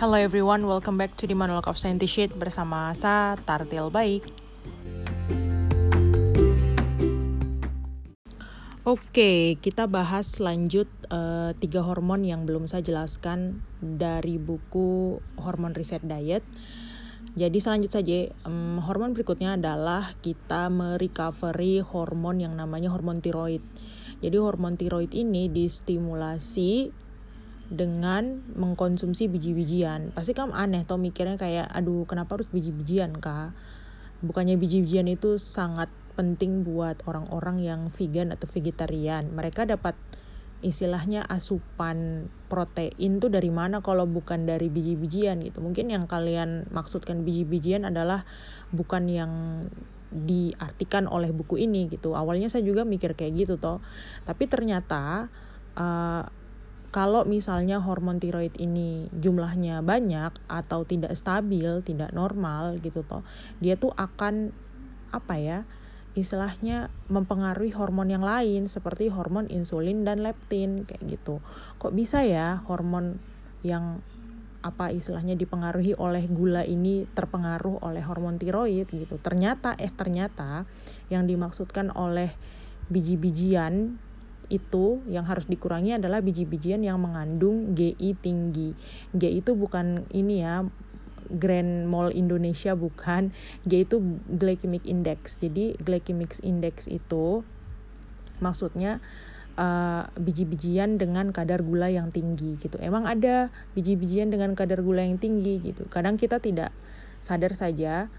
Hello everyone, welcome back to the Monologue of Scientist bersama saya Tartil Baik. Oke, kita bahas lanjut uh, tiga hormon yang belum saya jelaskan dari buku Hormon Reset Diet. Jadi selanjut saja, um, hormon berikutnya adalah kita merecovery hormon yang namanya hormon tiroid. Jadi hormon tiroid ini distimulasi dengan mengkonsumsi biji-bijian. Pasti kamu aneh toh mikirnya kayak aduh kenapa harus biji-bijian kak? Bukannya biji-bijian itu sangat penting buat orang-orang yang vegan atau vegetarian. Mereka dapat istilahnya asupan protein tuh dari mana kalau bukan dari biji-bijian gitu. Mungkin yang kalian maksudkan biji-bijian adalah bukan yang diartikan oleh buku ini gitu. Awalnya saya juga mikir kayak gitu toh. Tapi ternyata uh, kalau misalnya hormon tiroid ini jumlahnya banyak atau tidak stabil, tidak normal gitu toh, dia tuh akan apa ya? istilahnya mempengaruhi hormon yang lain seperti hormon insulin dan leptin kayak gitu. Kok bisa ya hormon yang apa istilahnya dipengaruhi oleh gula ini terpengaruh oleh hormon tiroid gitu. Ternyata eh ternyata yang dimaksudkan oleh biji-bijian itu yang harus dikurangi adalah biji-bijian yang mengandung GI tinggi. GI itu bukan ini ya Grand Mall Indonesia bukan. G itu glycemic index. Jadi glycemic index itu maksudnya uh, biji-bijian dengan kadar gula yang tinggi gitu. Emang ada biji-bijian dengan kadar gula yang tinggi gitu. Kadang kita tidak sadar saja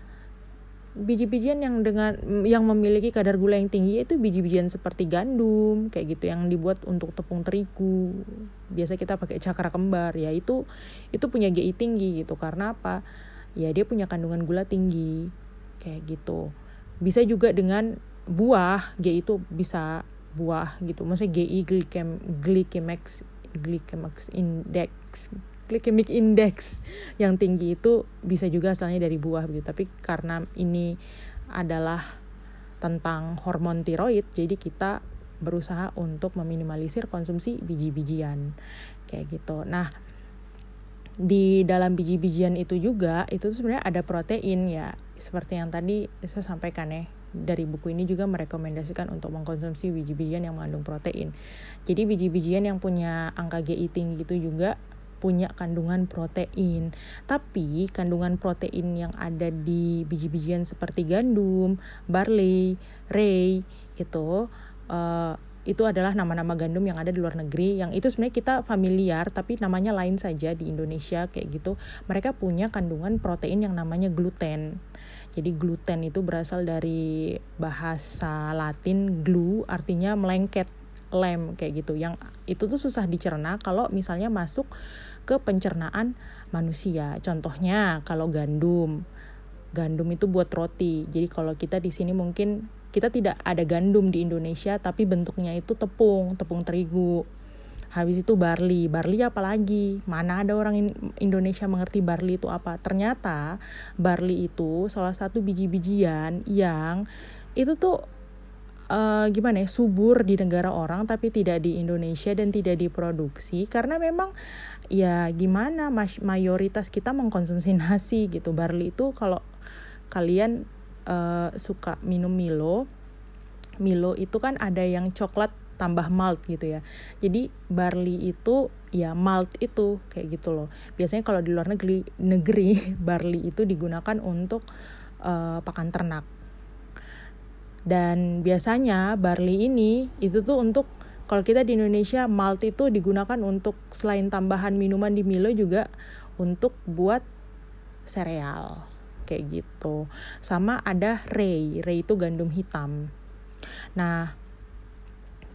biji-bijian yang dengan yang memiliki kadar gula yang tinggi itu biji-bijian seperti gandum kayak gitu yang dibuat untuk tepung terigu. Biasa kita pakai cakra kembar. Ya itu itu punya GI tinggi gitu. Karena apa? Ya dia punya kandungan gula tinggi. Kayak gitu. Bisa juga dengan buah. GI itu bisa buah gitu. Maksudnya GI glycem glycemic glycemic index glycemic index yang tinggi itu bisa juga asalnya dari buah gitu tapi karena ini adalah tentang hormon tiroid jadi kita berusaha untuk meminimalisir konsumsi biji-bijian. Kayak gitu. Nah di dalam biji-bijian itu juga itu sebenarnya ada protein ya. Seperti yang tadi saya sampaikan ya dari buku ini juga merekomendasikan untuk mengkonsumsi biji-bijian yang mengandung protein. Jadi biji-bijian yang punya angka GI tinggi itu juga punya kandungan protein. Tapi kandungan protein yang ada di biji-bijian seperti gandum, barley, rye itu uh, itu adalah nama-nama gandum yang ada di luar negeri yang itu sebenarnya kita familiar tapi namanya lain saja di Indonesia kayak gitu. Mereka punya kandungan protein yang namanya gluten. Jadi gluten itu berasal dari bahasa Latin glue artinya melengket lem kayak gitu. Yang itu tuh susah dicerna kalau misalnya masuk ke pencernaan manusia. Contohnya kalau gandum. Gandum itu buat roti. Jadi kalau kita di sini mungkin kita tidak ada gandum di Indonesia tapi bentuknya itu tepung, tepung terigu. Habis itu barley. Barley apa lagi? Mana ada orang Indonesia mengerti barley itu apa? Ternyata barley itu salah satu biji-bijian yang itu tuh uh, gimana ya subur di negara orang tapi tidak di Indonesia dan tidak diproduksi karena memang ya gimana mayoritas kita mengkonsumsi nasi gitu. Barley itu kalau kalian uh, suka minum Milo Milo itu kan ada yang coklat tambah malt gitu ya. Jadi barley itu ya malt itu kayak gitu loh. Biasanya kalau di luar negeri negeri barley itu digunakan untuk uh, pakan ternak. Dan biasanya barley ini itu tuh untuk kalau kita di Indonesia malt itu digunakan untuk selain tambahan minuman di Milo juga untuk buat sereal kayak gitu. Sama ada rye, rye itu gandum hitam. Nah,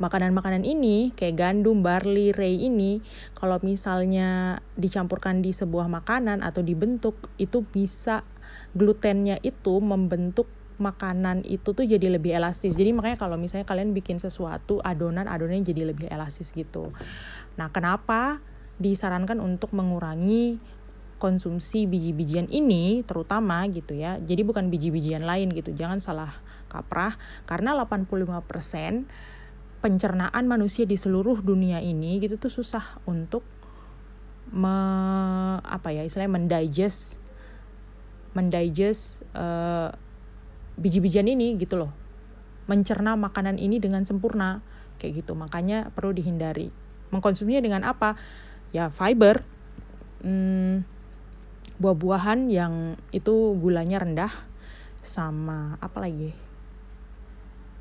makanan-makanan ini kayak gandum, barley, rye ini kalau misalnya dicampurkan di sebuah makanan atau dibentuk itu bisa glutennya itu membentuk makanan itu tuh jadi lebih elastis. Jadi makanya kalau misalnya kalian bikin sesuatu adonan adonannya jadi lebih elastis gitu. Nah, kenapa disarankan untuk mengurangi konsumsi biji-bijian ini terutama gitu ya. Jadi bukan biji-bijian lain gitu. Jangan salah kaprah karena 85% pencernaan manusia di seluruh dunia ini gitu tuh susah untuk me, apa ya istilahnya mendigest mendigest uh, biji-bijian ini gitu loh. Mencerna makanan ini dengan sempurna kayak gitu. Makanya perlu dihindari. Mengkonsumsinya dengan apa? Ya fiber. Hmm, buah-buahan yang itu gulanya rendah sama apa lagi?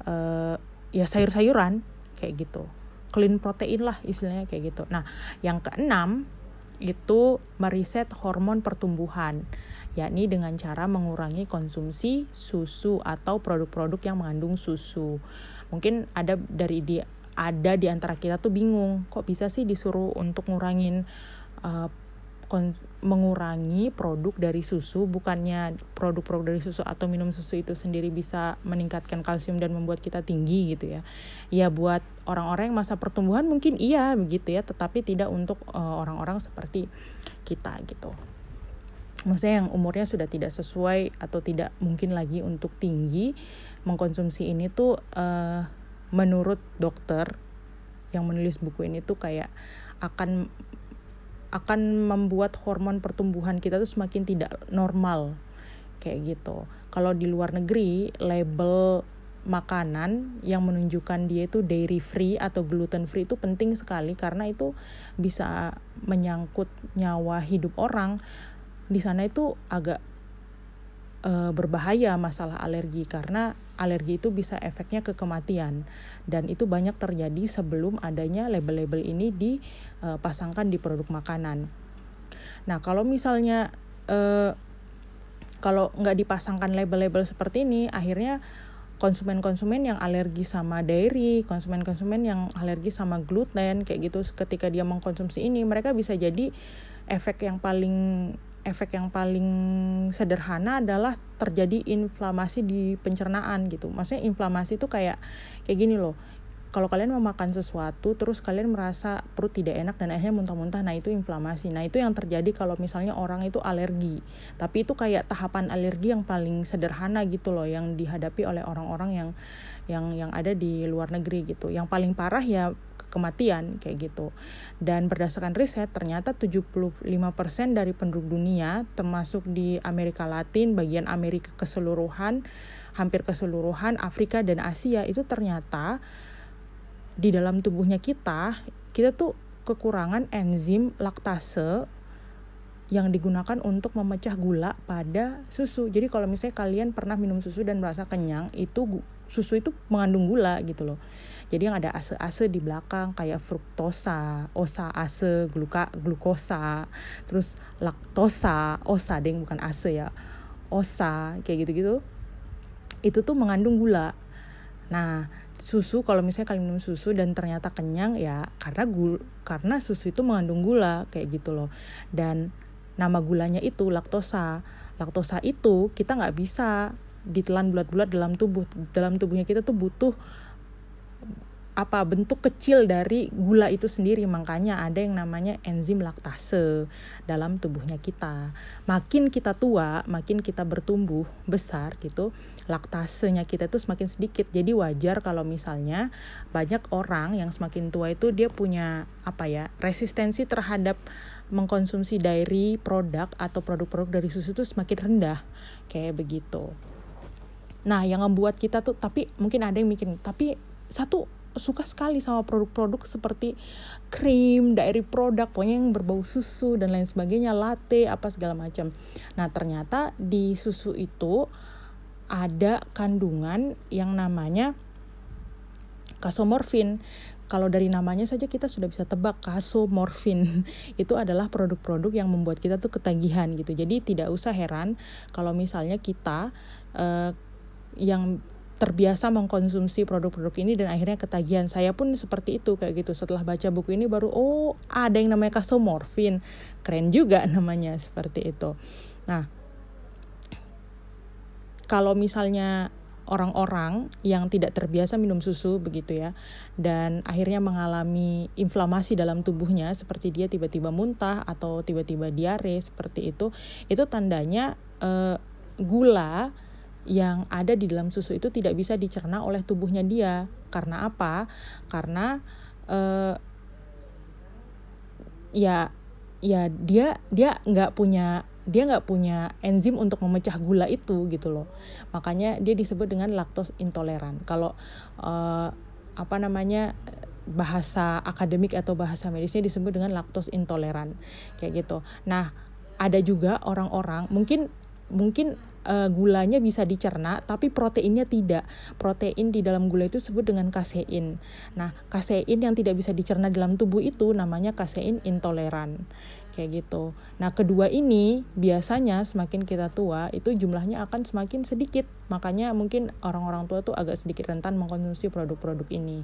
Uh, ya sayur-sayuran kayak gitu. Clean protein lah istilahnya kayak gitu. Nah yang keenam itu meriset hormon pertumbuhan yakni dengan cara mengurangi konsumsi susu atau produk-produk yang mengandung susu. Mungkin ada dari di ada di antara kita tuh bingung, kok bisa sih disuruh untuk ngurangin uh, mengurangi produk dari susu bukannya produk-produk dari susu atau minum susu itu sendiri bisa meningkatkan kalsium dan membuat kita tinggi gitu ya. Ya buat orang-orang yang masa pertumbuhan mungkin iya begitu ya tetapi tidak untuk uh, orang-orang seperti kita gitu. Maksudnya yang umurnya sudah tidak sesuai atau tidak mungkin lagi untuk tinggi mengkonsumsi ini tuh uh, menurut dokter yang menulis buku ini tuh kayak akan akan membuat hormon pertumbuhan kita tuh semakin tidak normal kayak gitu. Kalau di luar negeri label makanan yang menunjukkan dia itu dairy free atau gluten free itu penting sekali karena itu bisa menyangkut nyawa hidup orang di sana itu agak e, berbahaya masalah alergi karena alergi itu bisa efeknya ke kematian dan itu banyak terjadi sebelum adanya label-label ini dipasangkan di produk makanan. Nah kalau misalnya e, kalau nggak dipasangkan label-label seperti ini, akhirnya konsumen-konsumen yang alergi sama dairy, konsumen-konsumen yang alergi sama gluten kayak gitu ketika dia mengkonsumsi ini mereka bisa jadi efek yang paling efek yang paling sederhana adalah terjadi inflamasi di pencernaan gitu. Maksudnya inflamasi itu kayak kayak gini loh. Kalau kalian mau makan sesuatu terus kalian merasa perut tidak enak dan akhirnya muntah-muntah, nah itu inflamasi. Nah, itu yang terjadi kalau misalnya orang itu alergi. Tapi itu kayak tahapan alergi yang paling sederhana gitu loh yang dihadapi oleh orang-orang yang yang yang ada di luar negeri gitu. Yang paling parah ya kematian kayak gitu. Dan berdasarkan riset ternyata 75% dari penduduk dunia termasuk di Amerika Latin, bagian Amerika keseluruhan, hampir keseluruhan Afrika dan Asia itu ternyata di dalam tubuhnya kita kita tuh kekurangan enzim laktase yang digunakan untuk memecah gula pada susu. Jadi kalau misalnya kalian pernah minum susu dan merasa kenyang, itu susu itu mengandung gula gitu loh. Jadi yang ada ase-ase di belakang kayak fruktosa, osa ase, gluka, glukosa, terus laktosa, osa deng bukan ase ya. Osa kayak gitu-gitu. Itu tuh mengandung gula. Nah, susu kalau misalnya kalian minum susu dan ternyata kenyang ya karena gul karena susu itu mengandung gula kayak gitu loh. Dan nama gulanya itu laktosa. Laktosa itu kita nggak bisa ditelan bulat-bulat dalam tubuh. Dalam tubuhnya kita tuh butuh apa bentuk kecil dari gula itu sendiri. Makanya ada yang namanya enzim laktase dalam tubuhnya kita. Makin kita tua makin kita bertumbuh besar gitu laktasenya kita itu semakin sedikit. Jadi wajar kalau misalnya banyak orang yang semakin tua itu dia punya apa ya resistensi terhadap mengkonsumsi dairy produk atau produk-produk dari susu itu semakin rendah. Kayak begitu. Nah yang membuat kita tuh tapi mungkin ada yang mikir tapi satu suka sekali sama produk-produk seperti krim, dairy produk, pokoknya yang berbau susu dan lain sebagainya, latte, apa segala macam. Nah, ternyata di susu itu ada kandungan yang namanya kasomorfin. Kalau dari namanya saja kita sudah bisa tebak kasomorfin itu adalah produk-produk yang membuat kita tuh ketagihan gitu. Jadi tidak usah heran kalau misalnya kita uh, yang terbiasa mengkonsumsi produk-produk ini dan akhirnya ketagihan. Saya pun seperti itu kayak gitu. Setelah baca buku ini baru oh ada yang namanya kasomorfin. Keren juga namanya seperti itu. Nah, kalau misalnya orang-orang yang tidak terbiasa minum susu begitu ya dan akhirnya mengalami inflamasi dalam tubuhnya seperti dia tiba-tiba muntah atau tiba-tiba diare seperti itu itu tandanya eh, gula yang ada di dalam susu itu tidak bisa dicerna oleh tubuhnya dia. Karena apa? Karena uh, ya ya dia dia nggak punya dia nggak punya enzim untuk memecah gula itu gitu loh makanya dia disebut dengan laktos intoleran kalau uh, apa namanya bahasa akademik atau bahasa medisnya disebut dengan laktos intoleran kayak gitu. Nah, ada juga orang-orang mungkin mungkin uh, gulanya bisa dicerna tapi proteinnya tidak. Protein di dalam gula itu disebut dengan kasein. Nah, kasein yang tidak bisa dicerna dalam tubuh itu namanya kasein intoleran kayak gitu. Nah, kedua ini biasanya semakin kita tua itu jumlahnya akan semakin sedikit. Makanya mungkin orang-orang tua tuh agak sedikit rentan mengkonsumsi produk-produk ini.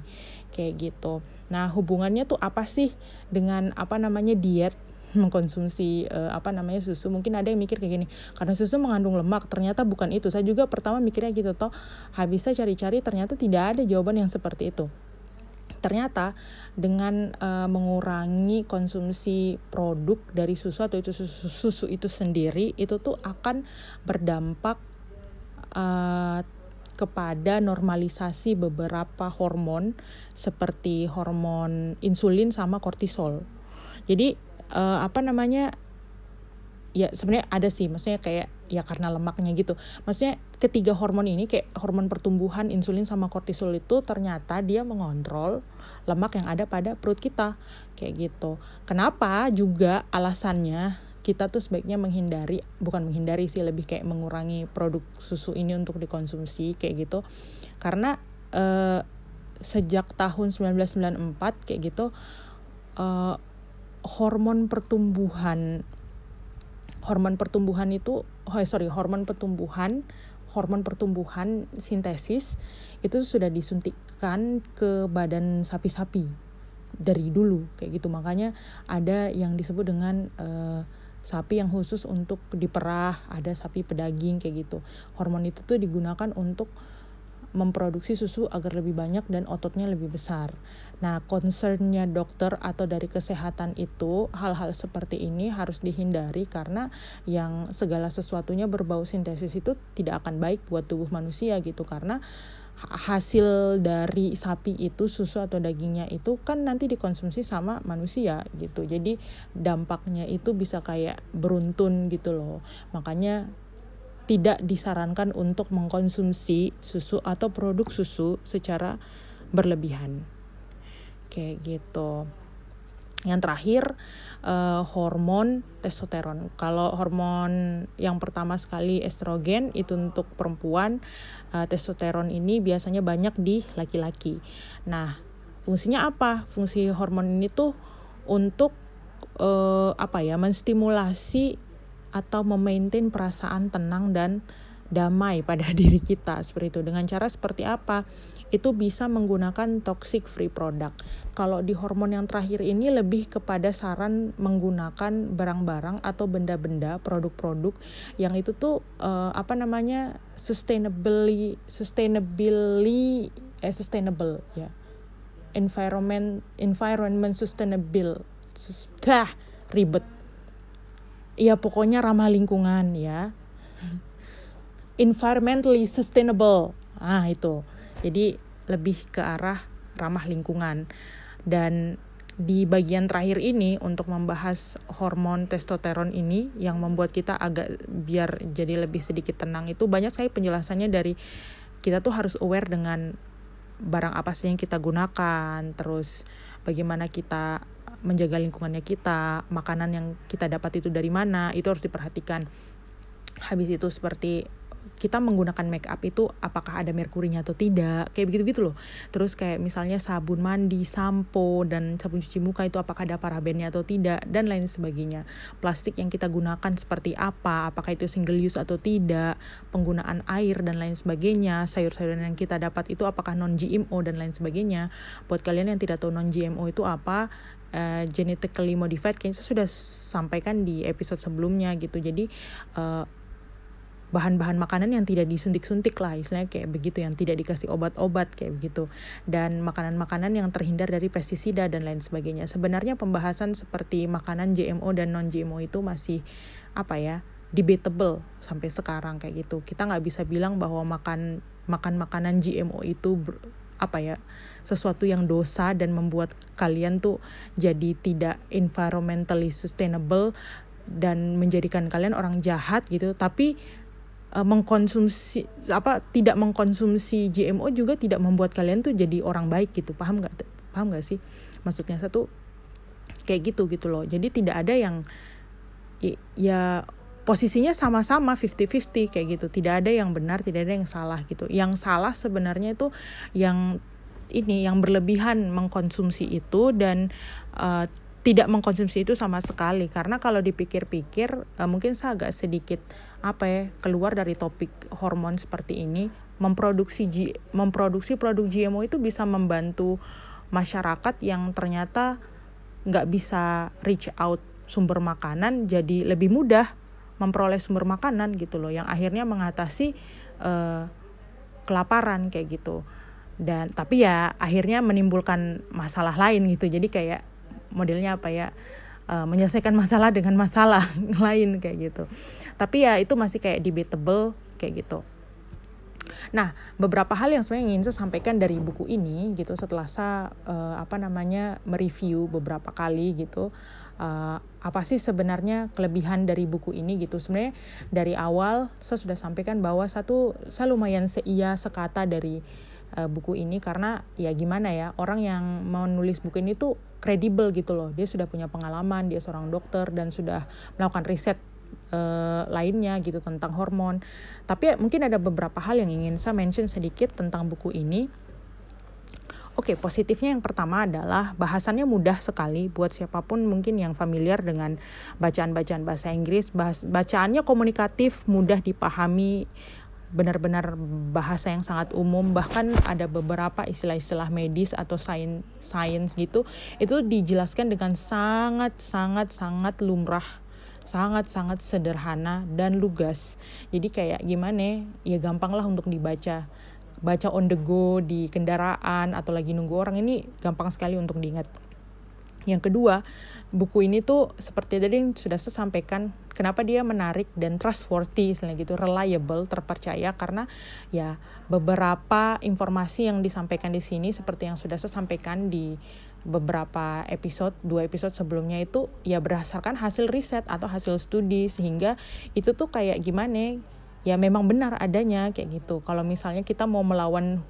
Kayak gitu. Nah, hubungannya tuh apa sih dengan apa namanya diet? Mengkonsumsi uh, apa namanya susu. Mungkin ada yang mikir kayak gini karena susu mengandung lemak. Ternyata bukan itu. Saya juga pertama mikirnya gitu toh habis saya cari-cari ternyata tidak ada jawaban yang seperti itu. Ternyata dengan uh, mengurangi konsumsi produk dari susu atau itu susu, susu itu sendiri itu tuh akan berdampak uh, kepada normalisasi beberapa hormon seperti hormon insulin sama kortisol. Jadi uh, apa namanya ya sebenarnya ada sih maksudnya kayak ya karena lemaknya gitu. Maksudnya ketiga hormon ini kayak hormon pertumbuhan insulin sama kortisol itu ternyata dia mengontrol lemak yang ada pada perut kita kayak gitu. Kenapa juga alasannya kita tuh sebaiknya menghindari bukan menghindari sih lebih kayak mengurangi produk susu ini untuk dikonsumsi kayak gitu. Karena eh, sejak tahun 1994 kayak gitu eh, hormon pertumbuhan. Hormon pertumbuhan itu oh sorry hormon pertumbuhan hormon pertumbuhan sintesis itu sudah disuntikkan ke badan sapi-sapi dari dulu kayak gitu. Makanya ada yang disebut dengan uh, sapi yang khusus untuk diperah ada sapi pedaging kayak gitu. Hormon itu tuh digunakan untuk memproduksi susu agar lebih banyak dan ototnya lebih besar. Nah, concernnya dokter atau dari kesehatan itu hal-hal seperti ini harus dihindari karena yang segala sesuatunya berbau sintesis itu tidak akan baik buat tubuh manusia gitu. Karena hasil dari sapi itu susu atau dagingnya itu kan nanti dikonsumsi sama manusia gitu. Jadi dampaknya itu bisa kayak beruntun gitu loh. Makanya tidak disarankan untuk mengkonsumsi susu atau produk susu secara berlebihan. Kayak gitu. Yang terakhir uh, hormon testosteron. Kalau hormon yang pertama sekali estrogen itu untuk perempuan, uh, testosteron ini biasanya banyak di laki-laki. Nah, fungsinya apa? Fungsi hormon ini tuh untuk uh, apa ya? menstimulasi atau memaintain perasaan tenang dan damai pada diri kita seperti itu. Dengan cara seperti apa? Itu bisa menggunakan toxic free product. Kalau di hormon yang terakhir ini lebih kepada saran menggunakan barang-barang atau benda-benda produk-produk yang itu tuh uh, apa namanya sustainably sustainably eh, sustainable ya. Environment environment sustainable. Sus, ah, ribet ya pokoknya ramah lingkungan ya. Environmentally sustainable. Ah itu. Jadi lebih ke arah ramah lingkungan. Dan di bagian terakhir ini untuk membahas hormon testosteron ini yang membuat kita agak biar jadi lebih sedikit tenang itu banyak sekali penjelasannya dari kita tuh harus aware dengan barang apa sih yang kita gunakan terus bagaimana kita menjaga lingkungannya kita, makanan yang kita dapat itu dari mana, itu harus diperhatikan. Habis itu seperti kita menggunakan make up itu apakah ada merkurinya atau tidak kayak begitu gitu loh. Terus kayak misalnya sabun mandi sampo dan sabun cuci muka itu apakah ada parabennya atau tidak dan lain sebagainya. Plastik yang kita gunakan seperti apa apakah itu single use atau tidak penggunaan air dan lain sebagainya sayur-sayuran yang kita dapat itu apakah non GMO dan lain sebagainya. Buat kalian yang tidak tahu non GMO itu apa uh, genetically modified kayaknya saya sudah sampaikan di episode sebelumnya gitu. Jadi uh, bahan-bahan makanan yang tidak disuntik-suntik lah istilahnya kayak begitu yang tidak dikasih obat-obat kayak begitu. Dan makanan-makanan yang terhindar dari pestisida dan lain sebagainya. Sebenarnya pembahasan seperti makanan GMO dan non GMO itu masih apa ya debatable sampai sekarang kayak gitu. Kita nggak bisa bilang bahwa makan makan makanan GMO itu apa ya sesuatu yang dosa dan membuat kalian tuh jadi tidak environmentally sustainable dan menjadikan kalian orang jahat gitu. Tapi uh, mengkonsumsi apa tidak mengkonsumsi GMO juga tidak membuat kalian tuh jadi orang baik gitu. Paham nggak paham nggak sih? Maksudnya satu kayak gitu gitu loh. Jadi tidak ada yang ya posisinya sama-sama 50-50 kayak gitu. Tidak ada yang benar tidak ada yang salah gitu. Yang salah sebenarnya itu yang ini yang berlebihan mengkonsumsi itu dan uh, tidak mengkonsumsi itu sama sekali. Karena kalau dipikir-pikir uh, mungkin saya agak sedikit apa ya keluar dari topik hormon seperti ini memproduksi G, memproduksi produk GMO itu bisa membantu masyarakat yang ternyata nggak bisa reach out sumber makanan jadi lebih mudah memperoleh sumber makanan gitu loh yang akhirnya mengatasi uh, kelaparan kayak gitu dan tapi ya akhirnya menimbulkan masalah lain gitu. Jadi kayak modelnya apa ya uh, menyelesaikan masalah dengan masalah lain kayak gitu. Tapi ya itu masih kayak debatable kayak gitu. Nah, beberapa hal yang sebenarnya ingin saya sampaikan dari buku ini gitu setelah saya uh, apa namanya mereview beberapa kali gitu uh, apa sih sebenarnya kelebihan dari buku ini gitu. Sebenarnya dari awal saya sudah sampaikan bahwa satu saya lumayan seia sekata dari uh, buku ini karena ya gimana ya orang yang menulis buku ini tuh kredibel gitu loh dia sudah punya pengalaman dia seorang dokter dan sudah melakukan riset uh, lainnya gitu tentang hormon. Tapi mungkin ada beberapa hal yang ingin saya mention sedikit tentang buku ini. Oke, positifnya yang pertama adalah bahasannya mudah sekali buat siapa pun mungkin yang familiar dengan bacaan-bacaan bahasa Inggris. Bahas, bacaannya komunikatif, mudah dipahami, benar-benar bahasa yang sangat umum. Bahkan ada beberapa istilah-istilah medis atau sains sains gitu, itu dijelaskan dengan sangat-sangat-sangat lumrah sangat-sangat sederhana dan lugas. Jadi kayak gimana ya gampang lah untuk dibaca. Baca on the go di kendaraan atau lagi nunggu orang ini gampang sekali untuk diingat. Yang kedua, buku ini tuh seperti tadi yang sudah saya sampaikan, kenapa dia menarik dan trustworthy, misalnya gitu, reliable, terpercaya karena ya beberapa informasi yang disampaikan di sini seperti yang sudah saya sampaikan di beberapa episode, dua episode sebelumnya itu ya berdasarkan hasil riset atau hasil studi sehingga itu tuh kayak gimana ya memang benar adanya kayak gitu. Kalau misalnya kita mau melawan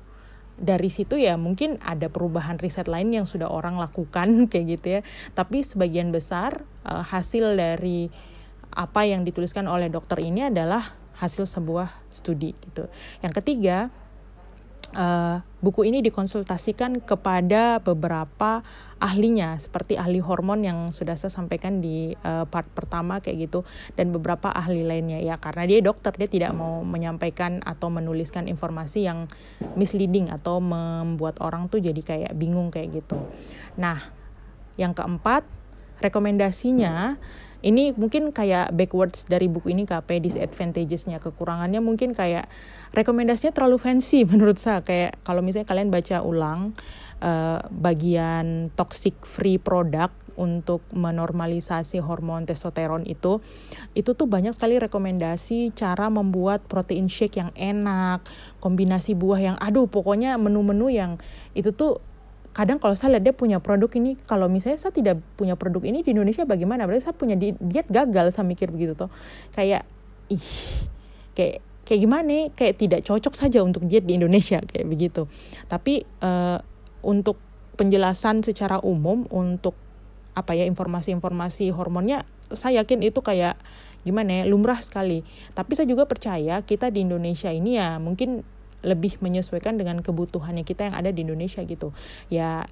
dari situ ya mungkin ada perubahan riset lain yang sudah orang lakukan kayak gitu ya. Tapi sebagian besar uh, hasil dari apa yang dituliskan oleh dokter ini adalah hasil sebuah studi gitu. Yang ketiga, uh, buku ini dikonsultasikan kepada beberapa ahlinya seperti ahli hormon yang sudah saya sampaikan di uh, part pertama kayak gitu dan beberapa ahli lainnya ya karena dia dokter dia tidak mau menyampaikan atau menuliskan informasi yang misleading atau membuat orang tuh jadi kayak bingung kayak gitu. Nah, yang keempat rekomendasinya ini mungkin kayak backwards dari buku ini KP disadvantagesnya kekurangannya mungkin kayak rekomendasinya terlalu fancy menurut saya. Kayak kalau misalnya kalian baca ulang uh, bagian toxic free product untuk menormalisasi hormon testosteron itu itu tuh banyak sekali rekomendasi cara membuat protein shake yang enak kombinasi buah yang aduh pokoknya menu-menu yang itu tuh kadang kalau saya lihat dia punya produk ini kalau misalnya saya tidak punya produk ini di Indonesia bagaimana? Berarti saya punya diet gagal saya mikir begitu tuh kayak ih kayak kayak gimana? Kayak tidak cocok saja untuk diet di Indonesia kayak begitu. Tapi uh, untuk penjelasan secara umum untuk apa ya informasi-informasi hormonnya saya yakin itu kayak gimana ya lumrah sekali. Tapi saya juga percaya kita di Indonesia ini ya mungkin lebih menyesuaikan dengan kebutuhannya kita yang ada di Indonesia gitu. Ya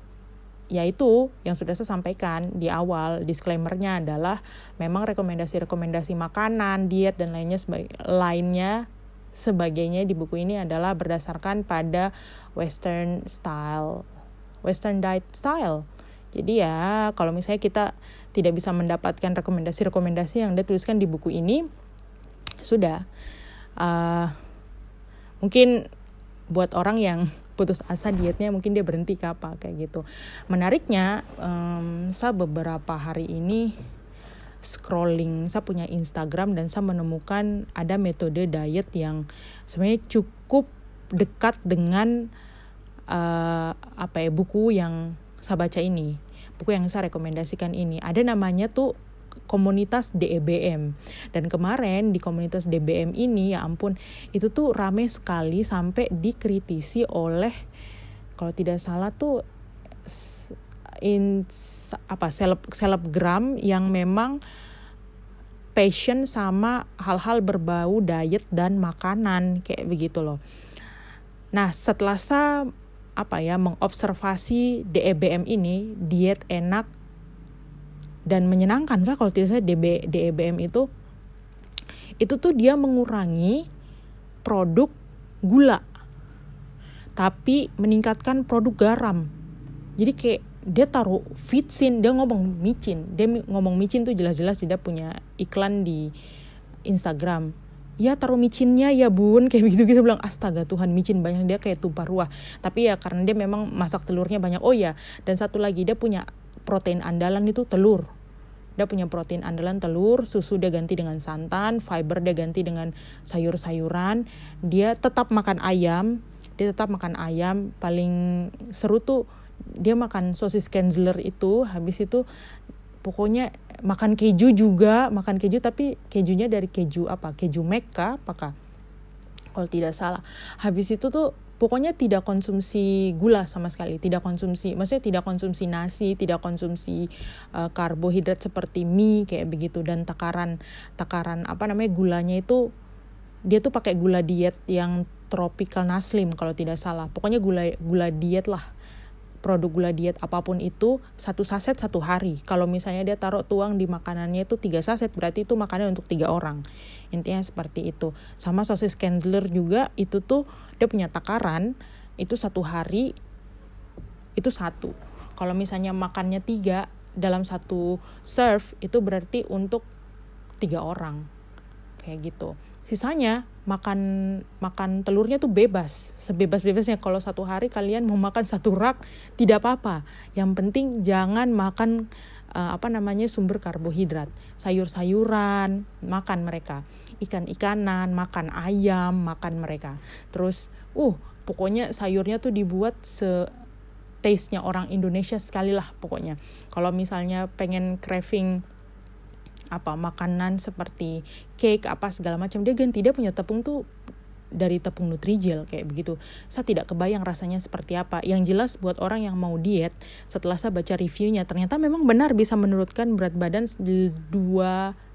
ya itu yang sudah saya sampaikan di awal disclaimernya adalah memang rekomendasi-rekomendasi makanan diet dan lainnya sebagai lainnya sebagainya di buku ini adalah berdasarkan pada western style western diet style. Jadi ya kalau misalnya kita tidak bisa mendapatkan rekomendasi-rekomendasi yang dia tuliskan di buku ini sudah. Uh, mungkin buat orang yang putus asa dietnya mungkin dia berhenti ke apa kayak gitu. Menariknya um, saya beberapa hari ini scrolling saya punya Instagram dan saya menemukan ada metode diet yang sebenarnya cukup dekat dengan uh, apa ya buku yang saya baca ini buku yang saya rekomendasikan ini. Ada namanya tuh komunitas DEBM dan kemarin di komunitas DBM ini ya ampun itu tuh rame sekali sampai dikritisi oleh kalau tidak salah tuh in apa seleb selebgram yang memang passion sama hal-hal berbau diet dan makanan kayak begitu loh. Nah, setelah saya apa ya mengobservasi DEBM ini diet enak dan menyenangkan kah kalau tidak saya DB, DEBM itu itu tuh dia mengurangi produk gula tapi meningkatkan produk garam. Jadi kayak dia taruh fitsin dia ngomong micin. Dia ngomong micin tuh jelas-jelas dia punya iklan di Instagram. Ya taruh micinnya ya bun. Kayak begitu kita bilang astaga Tuhan micin banyak. Dia kayak tumpah ruah. Tapi ya karena dia memang masak telurnya banyak. Oh ya dan satu lagi dia punya protein andalan itu telur. Dia punya protein andalan telur susu dia ganti dengan santan fiber dia ganti dengan sayur-sayuran. Dia tetap makan ayam dia tetap makan ayam. Paling seru tuh dia makan sosis Kenzler itu. Habis itu pokoknya makan keju juga makan keju tapi kejunya dari keju apa? Keju Mekka apakah? Kalau tidak salah. Habis itu tuh pokoknya tidak konsumsi gula sama sekali tidak konsumsi maksudnya tidak konsumsi nasi tidak konsumsi uh, karbohidrat seperti mie kayak begitu. Dan takaran takaran apa namanya gulanya itu dia tuh pakai gula diet yang tropical naslim kalau tidak salah. Pokoknya gula gula diet lah produk gula diet apa pun itu satu saset satu hari. Kalau misalnya dia taruh tuang di makanannya itu tiga saset berarti itu makanan untuk tiga orang. Intinya seperti itu. Sama sosis Kenzler juga itu tuh dia punya takaran itu satu hari itu satu. Kalau misalnya makannya tiga dalam satu serve itu berarti untuk tiga orang kayak gitu sisanya makan makan telurnya tuh bebas. Sebebas bebasnya kalau satu hari kalian mau makan satu rak tidak apa-apa. Yang penting jangan makan uh, apa namanya sumber karbohidrat. Sayur-sayuran makan mereka. Ikan-ikanan makan ayam makan mereka. Terus uh pokoknya sayurnya tuh dibuat se taste-nya orang Indonesia sekali lah pokoknya. Kalau misalnya pengen craving apa makanan seperti cake apa segala macam dia ganti dia punya tepung tuh dari tepung Nutrijel kayak begitu. Saya tidak kebayang rasanya seperti apa. Yang jelas buat orang yang mau diet, setelah saya baca reviewnya ternyata memang benar bisa menurunkan berat badan 2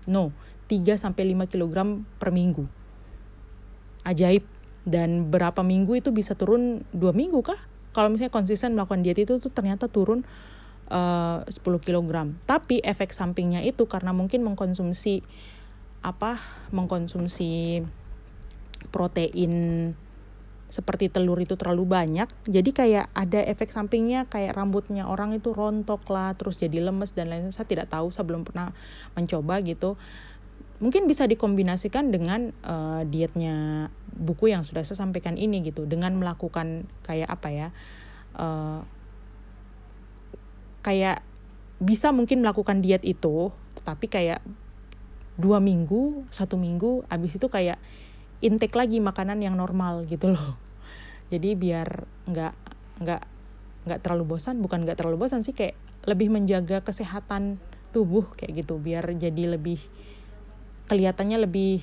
no 3 sampai 5 kg per minggu. Ajaib. Dan berapa minggu itu bisa turun 2 minggu kah? Kalau misalnya konsisten melakukan diet itu tuh ternyata turun uh, 10 kg. Tapi efek sampingnya itu karena mungkin mengkonsumsi apa? Mengkonsumsi protein seperti telur itu terlalu banyak jadi kayak ada efek sampingnya kayak rambutnya orang itu rontok lah terus jadi lemes dan lain saya tidak tahu saya belum pernah mencoba gitu mungkin bisa dikombinasikan dengan uh, dietnya buku yang sudah saya sampaikan ini gitu dengan melakukan kayak apa ya uh, kayak bisa mungkin melakukan diet itu tapi kayak dua minggu satu minggu abis itu kayak intake lagi makanan yang normal gitu loh. Jadi biar nggak nggak nggak terlalu bosan bukan nggak terlalu bosan sih kayak lebih menjaga kesehatan tubuh kayak gitu. Biar jadi lebih kelihatannya lebih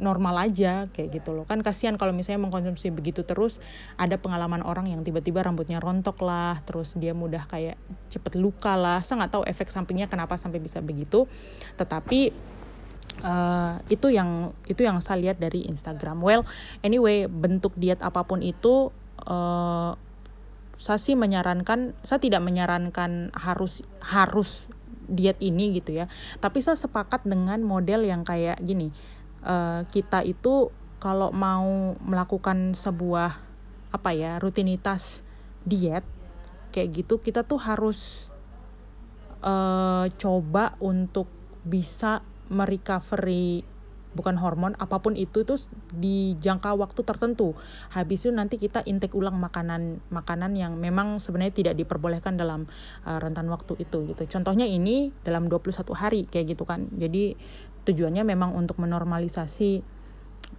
normal aja kayak gitu loh. Kan kasihan kalau misalnya mengkonsumsi begitu terus ada pengalaman orang yang tiba-tiba rambutnya rontok lah terus dia mudah kayak cepet luka lah. Saya nggak tahu efek sampingnya kenapa sampai bisa begitu. Tetapi uh, itu yang itu yang saya lihat dari Instagram. Well anyway bentuk diet apa pun itu uh, saya sih menyarankan saya tidak menyarankan harus harus diet ini gitu ya. Tapi saya sepakat dengan model yang kayak gini uh, kita itu kalau mau melakukan sebuah apa ya rutinitas diet kayak gitu kita tuh harus uh, coba untuk bisa merecovery bukan hormon apa pun itu itu di jangka waktu tertentu. Habis itu nanti kita intake ulang makanan makanan yang memang sebenarnya tidak diperbolehkan dalam uh, rentan waktu itu gitu. Contohnya ini dalam 21 hari kayak gitu kan. Jadi tujuannya memang untuk menormalisasi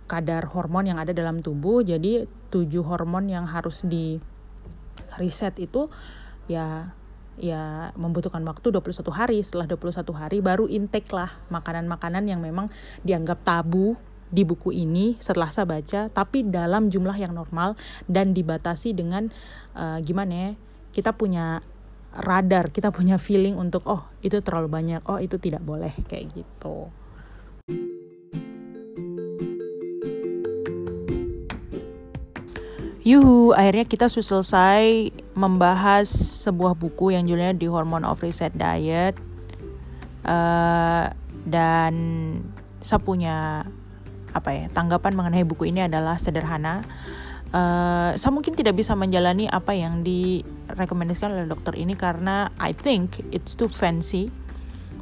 kadar hormon yang ada dalam tubuh. Jadi tujuh hormon yang harus di reset itu ya ya membutuhkan waktu 21 hari. Setelah 21 hari baru intake lah makanan-makanan yang memang dianggap tabu di buku ini setelah saya baca tapi dalam jumlah yang normal dan dibatasi dengan uh, gimana ya kita punya radar kita punya feeling untuk oh itu terlalu banyak oh itu tidak boleh kayak gitu Yuhu, akhirnya kita sudah selesai membahas sebuah buku yang judulnya The Hormone of Reset Diet. Uh, dan saya punya apa ya tanggapan mengenai buku ini adalah sederhana. Uh, saya mungkin tidak bisa menjalani apa yang direkomendasikan oleh dokter ini karena I think it's too fancy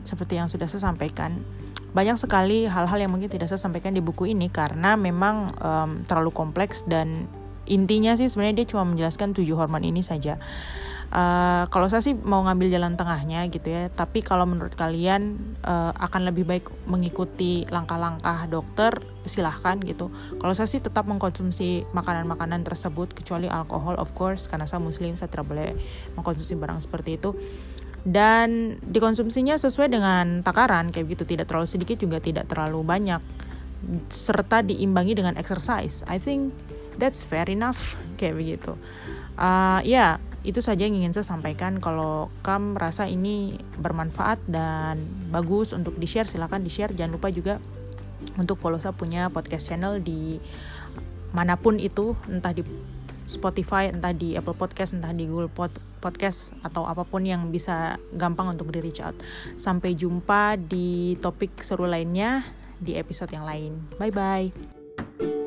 seperti yang sudah saya sampaikan banyak sekali hal-hal yang mungkin tidak saya sampaikan di buku ini karena memang um, terlalu kompleks dan intinya sih sebenarnya dia cuma menjelaskan tujuh hormon ini saja Uh, kalau saya sih mau ngambil jalan tengahnya gitu ya, tapi kalau menurut kalian uh, akan lebih baik mengikuti langkah-langkah dokter, silahkan gitu. Kalau saya sih tetap mengkonsumsi makanan-makanan tersebut kecuali alkohol of course karena saya muslim saya tidak boleh mengkonsumsi barang seperti itu. Dan dikonsumsinya sesuai dengan takaran kayak gitu, tidak terlalu sedikit juga tidak terlalu banyak. Serta diimbangi dengan exercise. I think that's fair enough kayak begitu. Uh, ya itu saja yang ingin saya sampaikan. Kalau kamu merasa ini bermanfaat dan bagus untuk di share silahkan di share jangan lupa juga untuk follow saya punya podcast channel di mana pun itu entah di Spotify, entah di Apple Podcast, entah di Google Pod Podcast atau apa pun yang bisa gampang untuk di reach out. Sampai jumpa di topik seru lainnya di episode yang lain. Bye bye.